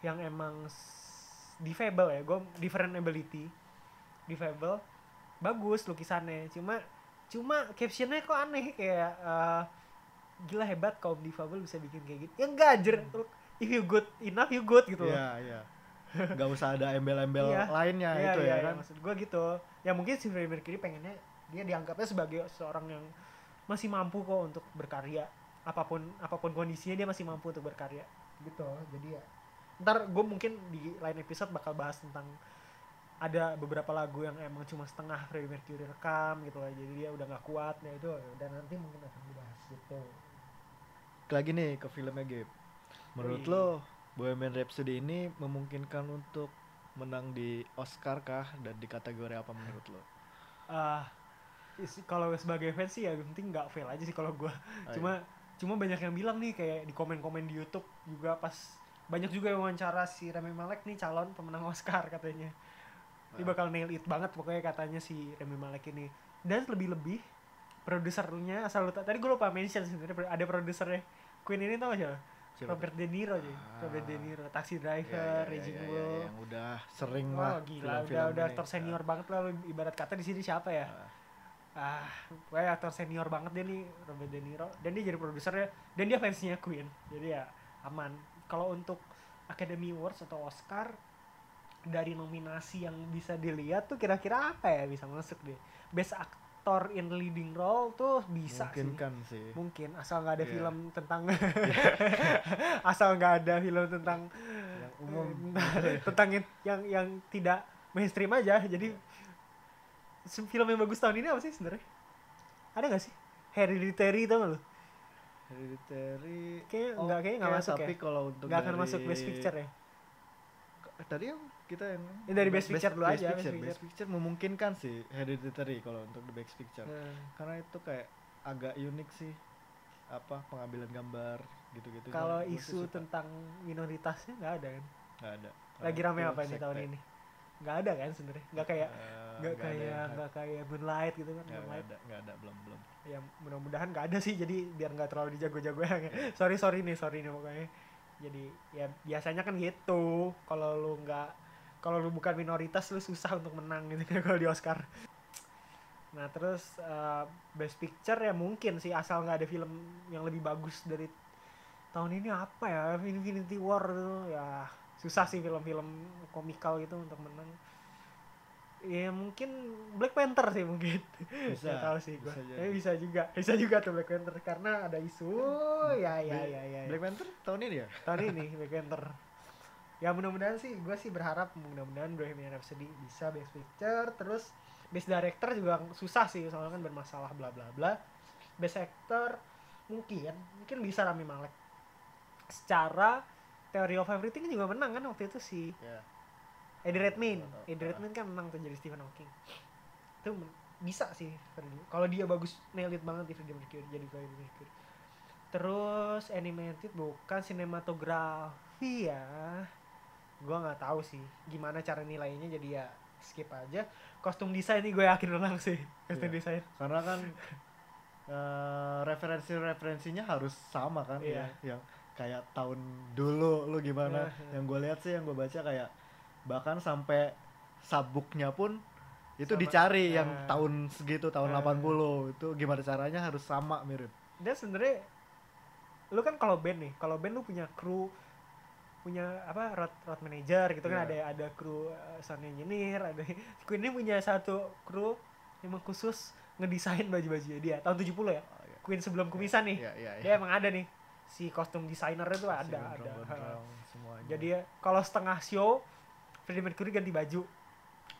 yang emang difabel ya. Gue different ability. Difabel bagus lukisannya. Cuma cuma captionnya kok aneh kayak eh, gila hebat kaum difabel bisa bikin kayak gitu. Ya enggak anjir. If you good enough you good gitu loh. Iya iya. Nggak usah ada embel-embel Iya. lainnya Iya, itu iya, ya iya, kan? maksud gue gitu. Ya mungkin si Freddie Mercury pengennya dia dianggapnya sebagai seorang yang masih mampu kok untuk berkarya. Apa pun apa pun kondisinya dia masih mampu untuk berkarya gitu. Jadi ya ntar gue mungkin di lain episode bakal bahas tentang ada beberapa lagu yang emang cuma setengah Freddie Mercury rekam gitu lah. Jadi dia udah nggak kuat ya itu dan nanti mungkin akan dibahas gitu. Lagi nih ke filmnya Gabe. Menurut Wih. lo Bohemian Rhapsody ini memungkinkan untuk menang di Oscar kah? Dan di kategori apa menurut lo? Ah is- kalau sebagai fans sih ya penting nggak fail aja sih kalau gue Oh, cuma cuma banyak yang bilang nih kayak di komen-komen di YouTube juga pas banyak juga yang wawancara si Rami Malek nih calon pemenang Oscar katanya dia Ah. bakal nail it banget pokoknya katanya si Rami Malek ini. Dan lebih-lebih produsernya asal lu ta- tadi gue lupa mention sebenarnya ada produsernya. Queen ini tau gak siapa? Siapa? Robert De Niro jadi Ah. Robert De Niro Taxi Ya, Driver ya, ya, Raging ya, ya, Bull. yang udah sering Wah lah Oh, gila udah film-film udah ini. aktor senior banget lah lu ibarat kata di sini siapa ya? Ah, ah pokoknya aktor senior banget dia nih Robert De Niro. Dan dia jadi produsernya dan dia fansnya Queen. Jadi ya aman. Kalau untuk Academy Awards atau Oscar dari nominasi yang bisa dilihat tuh kira-kira apa ya bisa masuk deh. Best actor in leading role tuh bisa mungkin sih. kan sih. Mungkin asal nggak ada Iya. film tentang asal nggak ada film tentang yang umum. tentang yang yang, tidak mainstream aja. Jadi se- film yang bagus tahun ini apa sih sebenarnya? Ada nggak sih? Hereditary tau gak lu? Hereditary Kayaknya Oh, nggak- kayaknya nggak kayak masuk tapi ya? kalau untuk nggak akan masuk best picture ya? Eh, tadi yang kita yang Ya, dari Best Picture dulu best aja, Best picture, Picture. best picture memungkinkan sih Hereditary kalau untuk the best picture. Nah, karena itu kayak agak unik sih apa pengambilan gambar gitu-gitu. Kalau isu tentang minoritasnya nggak ada kan? Nggak ada. Lagi rame apa ini tahun ini? Nggak ada kan sebenarnya? Nggak kayak Eh, nggak kayak nggak kayak Moonlight gitu kan? Nggak ada. Nggak ada. Belum belum. Ya mudah-mudahan nggak ada sih. Jadi biar nggak terlalu dijago-jago ya. Sorry sorry nih sorry nih pokoknya. Jadi ya biasanya kan gitu. Kalau lu nggak kalau lu bukan minoritas lu susah untuk menang gitu kan kalau di Oscar nah terus eh, best picture ya mungkin sih asal nggak ada film yang lebih bagus dari tahun ini apa ya Infinity War tuh ya susah sih film-film komikal gitu untuk menang ya mungkin Black Panther sih mungkin bisa Nggak tahu sih gua. bisa jadi. Tapi bisa juga. Bisa juga tuh Black Panther karena ada isu. ya ya Black- ya ya. ya. Black Panther tahun ini ya Tahun ini Black Panther. Ya mudah-mudahan sih gue sih berharap mudah-mudahan Bohemian Rhapsody bisa Best Picture terus Best Director juga susah sih soalnya kan bermasalah bla bla bla. Best Actor mungkin mungkin bisa Rami Malek. Secara Theory of Everything juga menang kan waktu itu si ya Eddie Redmayne. Eddie Redmayne kan menang tuh jadi Stephen Hawking. Itu bisa sih. Kalau dia bagus nail it banget di Freddie Mercury jadi Freddie Mercury. Terus animated bukan sinematografi ya. Gua nggak tahu sih gimana cara nilainya jadi ya skip aja. Kostum desain ini gue yakin menang sih. Kostum Iya. desain. karena kan eh, referensi-referensinya harus sama kan Iya. ya yang kayak tahun dulu lu gimana Iya, iya. yang gue lihat sih yang gue baca kayak bahkan sampai sabuknya pun itu Sama. dicari yang Ah. tahun segitu tahun Ah. 80 itu gimana caranya harus sama mirip Dan sebenarnya lu kan kalau band nih, kalau band lu punya kru punya apa road road manager gitu kan. Iya. ada ada kru uh, sound engineer ada Queen ini punya satu kru yang khusus ngedesain baju-bajunya dia tahun 70 ya? Oh, iya. Queen sebelum kumisan nih. Iya, iya, dia emang ada nih. Si kostum desainer itu Si ada ada. gondrong-gondrong semuanya. jadi ya, kalau setengah show Freddie Mercury ganti baju.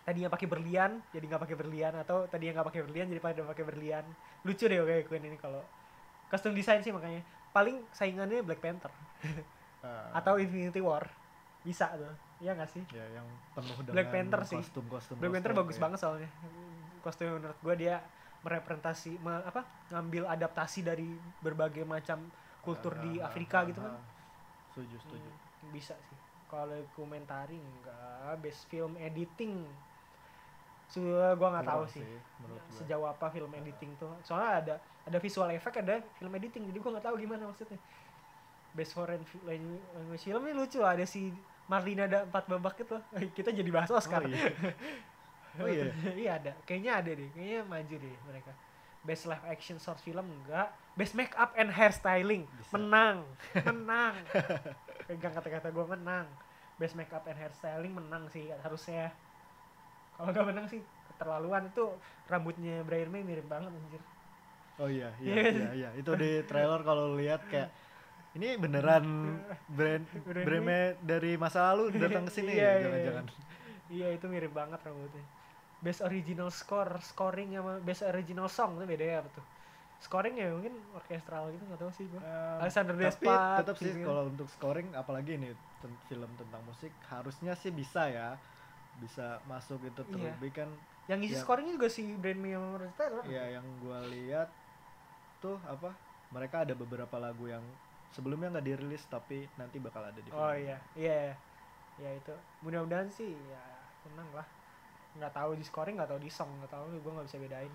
Tadinya pakai berlian jadi nggak pakai berlian. Atau tadinya nggak pakai berlian jadi pada pakai berlian. Lucu deh kayak Queen ini kalau custom design sih makanya. Paling saingannya Black Panther Ah, atau Infinity War. Bisa tuh. Iya nggak sih? Ya yang penuh dengan Black Panther sih. kostum-kostum Black Panther kostum, bagus ya. banget soalnya. Kostum menurut gue dia merepresentasi me- apa ngambil adaptasi dari berbagai macam kultur di Ah, Afrika ah, gitu kan. setuju setuju. Hmm, bisa sih. Kalau komentari enggak. Best film editing. So gua nggak tahu sih. gue sejauh apa film editing tuh. Soalnya ada ada visual effect ada film editing. Jadi gua nggak tahu gimana maksudnya best foreign language film ini lucu ada si Marlina ada empat babak itu. Kita jadi bahas Oscar. oh iya. Oh iya? iya ada. Kayaknya ada deh kayaknya maju deh mereka. Best live action short film enggak. Best make up and hairstyling Bisa. menang. Menang. Pegang kata-kata gue menang. Best make up and hairstyling menang sih harusnya. Kalau nggak menang sih keterlaluan. Itu rambutnya Brian May mirip banget anjir. Oh iya iya Iya. iya iya. Itu di trailer kalau lihat kayak ini beneran brand Brand brandnya dari masa lalu datang ke sini Iya, iya, jangan-jangan. iya. Itu mirip banget rambutnya. Best original score scoring sama best original song itu beda ya apa tuh? Scoring ya mungkin orkestral gitu nggak tahu sih gue Um, Alexander tapi Desplat tetap sih gitu kalau untuk scoring apalagi ini ten- film tentang musik harusnya sih bisa ya. Bisa masuk itu Iya. terlebih kan. Yang ngisi Ya. scoringnya juga si Brand sama Rose Taylor ya yang gua lihat tuh apa mereka ada beberapa lagu yang sebelumnya nggak dirilis tapi nanti bakal ada di oh film. iya. Iya ya itu. Mudah-mudahan sih ya menang lah. Nggak tahu di scoring nggak tahu di song nggak tahu. Gue nggak bisa bedain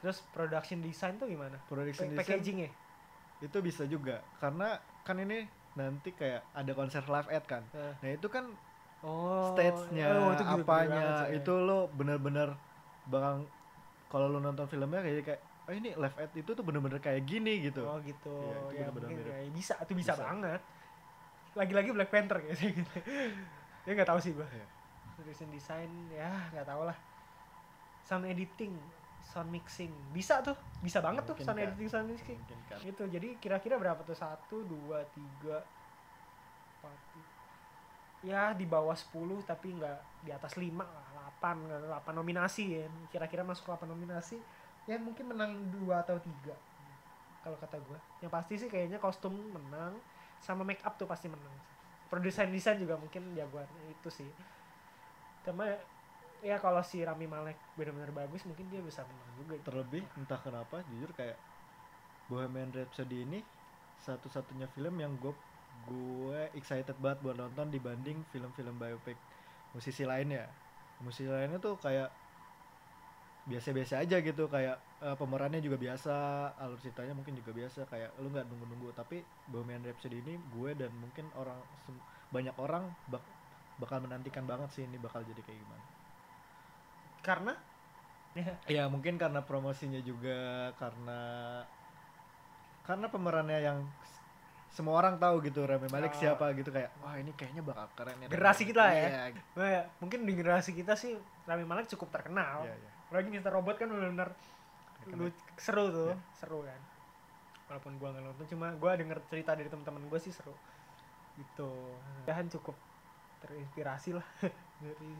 terus production design tuh gimana? Production Pa- design packaging ya itu bisa juga. Karena kan ini nanti kayak ada konser live aid kan. Eh, nah itu kan oh stage-nya oh, itu apanya banget itu lo bener-bener bakal kalau lo nonton filmnya kayak kayak oh ini live aid itu tuh bener-bener kayak gini gitu. Oh gitu. Iya, itu ya bener-bener mungkin mirip. ya, bisa tuh bisa, Bisa. banget. Lagi-lagi Black Panther kayaknya gitu. Ya nggak tahu sih gua Iya. recent design ya nggak tahu lah. Sound editing sound mixing bisa tuh. Bisa banget tuh Mungkin sound kan. editing sound mixing. Mungkin kan. Itu jadi kira-kira berapa tuh? Satu dua tiga empat ya di bawah 10 tapi nggak di atas 5 lah 8 8 nominasi ya. Kira-kira masuk 8 nominasi ya mungkin menang dua atau tiga kalau kata gue yang pasti sih kayaknya kostum menang sama make up tuh pasti menang produsen desain juga mungkin jagoan itu sih. Cuma ya kalau si Rami Malek benar-benar bagus mungkin dia bisa menang juga. Terlebih entah kenapa jujur kayak Bohemian Rhapsody ini satu-satunya film yang gue gue excited banget buat nonton dibanding film-film biopic musisi lainnya. Musisi lainnya tuh kayak biasa-biasa aja gitu kayak eh, pemerannya juga biasa alur ceritanya mungkin juga biasa kayak lu nggak nunggu-nunggu tapi Bohemian Rhapsody ini gue dan mungkin orang banyak orang bak- bakal menantikan banget sih ini bakal jadi kayak gimana karena ya Ya mungkin karena promosinya juga karena karena pemerannya yang semua orang tahu gitu Rami Malek Oh. siapa gitu kayak wah ini kayaknya bakal keren ya Generasi kita ya. Nah, ya, mungkin di generasi kita sih Rami Malek cukup terkenal. iya, iya. Apalagi Mr. Robot kan benar-benar seru tuh, Iya. seru kan. Walaupun gua nggak nonton, cuma gua denger cerita dari teman-teman gua sih seru. Gitu. Dan cukup terinspirasi lah dari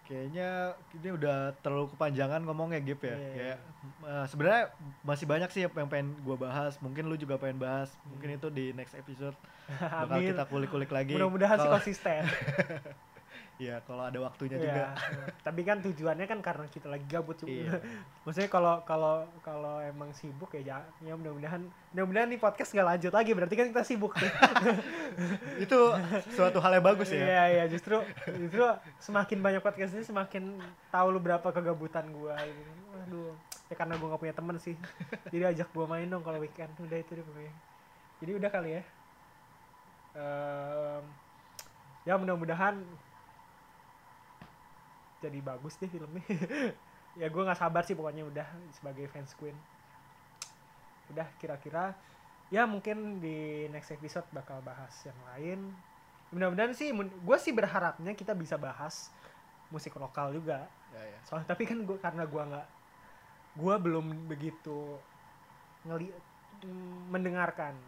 Kayaknya ini udah terlalu kepanjangan ngomongnya Gip ya. Iya, Kayak eh, sebenarnya masih banyak sih yang pengen gua bahas. Mungkin lu juga pengen bahas. Mungkin Hmm. itu di next episode bakal kita kulik-kulik lagi. Mudah-mudahan sih konsisten. Iya, kalau ada waktunya Iya. juga. Tapi kan tujuannya kan karena kita lagi gabut juga. Iya. Maksudnya kalau kalau kalau emang sibuk ya ya mudah-mudahan mudah-mudahan nih podcast nggak lanjut lagi berarti kan kita sibuk. itu suatu hal yang bagus ya. Iya iya justru justru semakin banyak podcast ini semakin tahu lu berapa kegabutan gua gitu. Waduh, ya karena gua gak punya temen sih. Jadi ajak gua main dong kalau weekend. Udah itu deh pokoknya. Jadi udah kali ya. Em, ya mudah-mudahan jadi bagus deh filmnya. ya gua nggak sabar sih pokoknya udah sebagai fans Queen. Udah kira-kira ya mungkin di next episode bakal bahas yang lain mudah-mudahan sih gue sih berharapnya kita bisa bahas musik lokal juga Ya, ya. soalnya tapi kan gua karena gua nggak gua belum begitu ngeli mendengarkan